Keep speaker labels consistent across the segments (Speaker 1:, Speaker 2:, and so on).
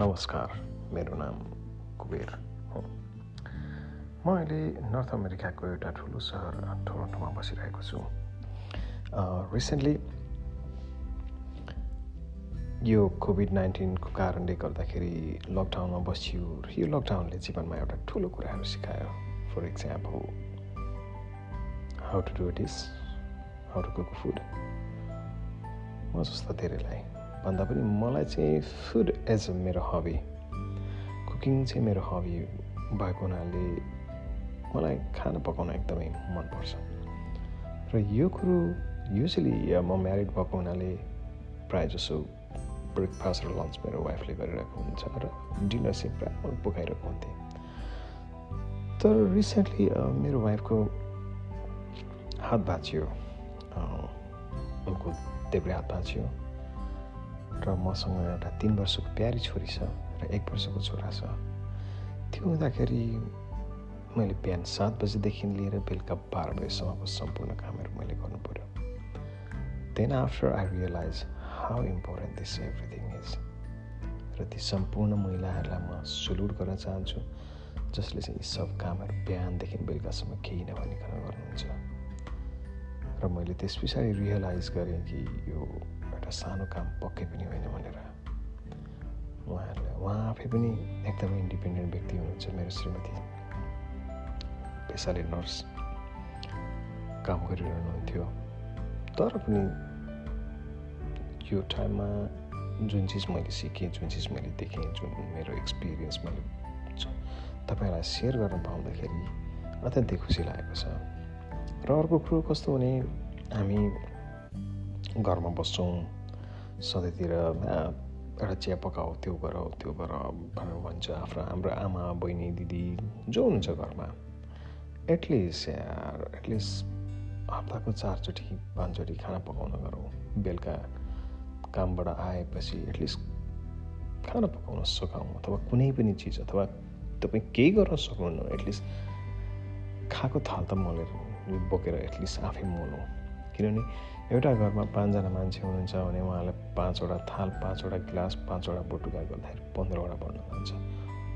Speaker 1: नमस्कार मेरो नाम कुबेर हो। म अहिले नर्थ अमेरिकाको एउटा ठुलो सहर टोरन्टोमा बसिरहेको छु। रिसेन्टली यो कोभिड नाइन्टिनको कारणले गर्दाखेरि लकडाउनमा बसियो र यो लकडाउनले जीवनमा एउटा ठुलो कुराहरू सिकायो। For example how to do dish how to cook food म जस्तो धेरैलाई। भन्दा पनि मलाई चाहिँ फुड एज अ मेरो हबी कुकिङ चाहिँ मेरो हबी भएको हुनाले मलाई खाना पकाउन एकदमै मनपर्छ। र यो कुरो युजली म म्यारिड भएको हुनाले प्रायः जसो ब्रेकफास्ट र लन्च मेरो वाइफले गरिरहेको हुन्छ र डिनर चाहिँ प्रायः म पकाइरहेको हुन्थेँ। तर रिसेन्टली मेरो वाइफको हात भाँचियो। उनको देब्रे हात भाँचियो र मसँग एउटा तिन वर्षको प्यारी छोरी छ र एक वर्षको छोरा छ त्यो हुँदाखेरि मैले बिहान सात बजीदेखि लिएर बेलुका बाह्र बजीसम्मको सम्पूर्ण कामहरू मैले गर्नु पऱ्यो then after I realise how important this everything is र ती सम्पूर्ण महिलाहरूलाई म सुलुट गर्न चाहन्छु जसले चाहिँ यी सब कामहरू बिहानदेखि बेलुकासम्म केही नभनिकन गर्नुहुन्छ र मैले त्यस पछाडि रियलाइज गरेँ कि यो एउटा सानो काम पक्कै पनि होइन भनेर। उहाँहरूलाई उहाँ आफै पनि एकदमै इन्डिपेन्डेन्ट व्यक्ति हुनुहुन्छ मेरो श्रीमती। पेसाले नर्स काम गरिरहनुहुन्थ्यो। तर पनि यो टाइममा जुन चिज मैले सिकेँ जुन चिज मैले देखेँ जुन मेरो एक्सपिरियन्स मैले तपाईँलाई सेयर गर्न पाउँदाखेरि अत्यन्तै खुसी लागेको छ। र अर्को कुरो कस्तो भने हामी घरमा बस्छौँ सधैँतिर एउटा चिया पकाऊ त्यो गर त्यो गर भनेर भन्छ आफ्नो हाम्रो आमा बहिनी दिदी जो हुनुहुन्छ घरमा। एटलिस्ट एटलिस्ट हप्ताको चारचोटि पाँचचोटि खाना पकाउन गरौँ। बेलुका कामबाट आएपछि एटलिस्ट खाना पकाउन सघाउँ अथवा कुनै पनि चिज अथवा तपाईँ केही गर्न सक्नुहुन्न। एटलिस्ट खाएको थाल त मोलेर बोकेर एटलिस्ट आफै मोलौँ किनभने एउटा घरमा पाँचजना मान्छे हुनुहुन्छ भने उहाँलाई पाँचवटा थाल पाँचवटा गिलास पाँचवटा बटुका गर्दाखेरि पन्ध्रवटा बढ्न जान्छ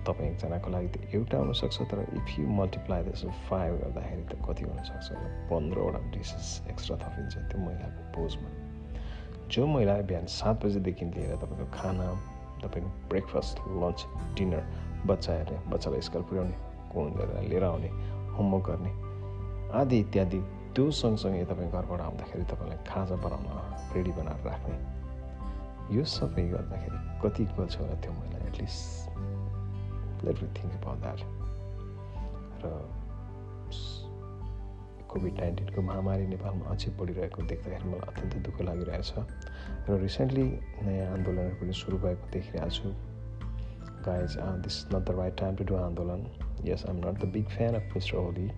Speaker 1: तपाईँ एकजनाको लागि त एउटा हुनसक्छ तर if you multiply this five गर्दाखेरि त कति हुनसक्छ? पन्ध्रवटा डिसेस एक्स्ट्रा थपिन्छ त्यो महिलाको पोजमा। जो महिला बिहान सात बजीदेखि लिएर तपाईँको खाना तपाईँको ब्रेकफास्ट लन्च डिनर बच्चा हेर्ने बच्चालाई स्कुल पुर्याउने को लिएर आउने होमवर्क गर्ने आदि इत्यादि त्यो सँगसँगै तपाईँ घरबाट आउँदाखेरि तपाईँलाई खाजा बनाउन रेडी बनाएर राख्ने यो सबै गर्दाखेरि कति छ होला त्यो महिला at least let think about that र कोभिड नाइन्टिनको महामारी नेपालमा अझै बढिरहेको देख्दाखेरि मलाई अत्यन्तै दुःख लागिरहेछ र रिसेन्टली नयाँ आन्दोलनहरू पनि सुरु भएको देखिरहेको छु। Guys this not the right time to do आन्दोलन यस I am not the big fan of mister Oli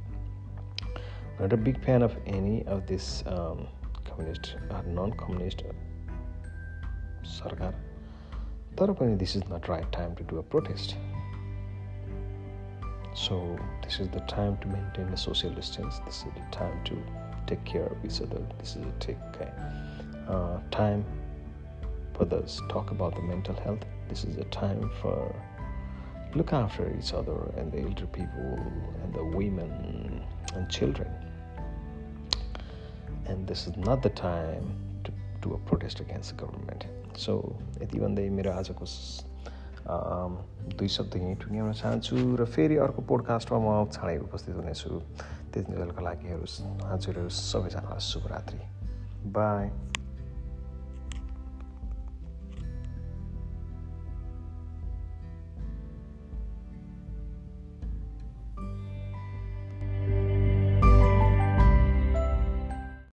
Speaker 1: not a big fan of any of this um, communist or non-communist sarkar तर पनि this is not right time to do a protest so this is the time to maintain the social distance this is the time to take care of each other this is a take uh, time for this talk about the mental health this is a time for look after each other and the elder people and the women and children And this is not the time to do a protest against the government. So यति भन्दै मेरो आजको दुई शब्द यहीँ टुङ्ग्याउन चाहन्छु र फेरि अर्को पोडकास्टमा म चाँडै उपस्थित हुनेछु त्यति बेलाको लागि हजुरहरू सबैजनालाई शुभरात्रि। बाई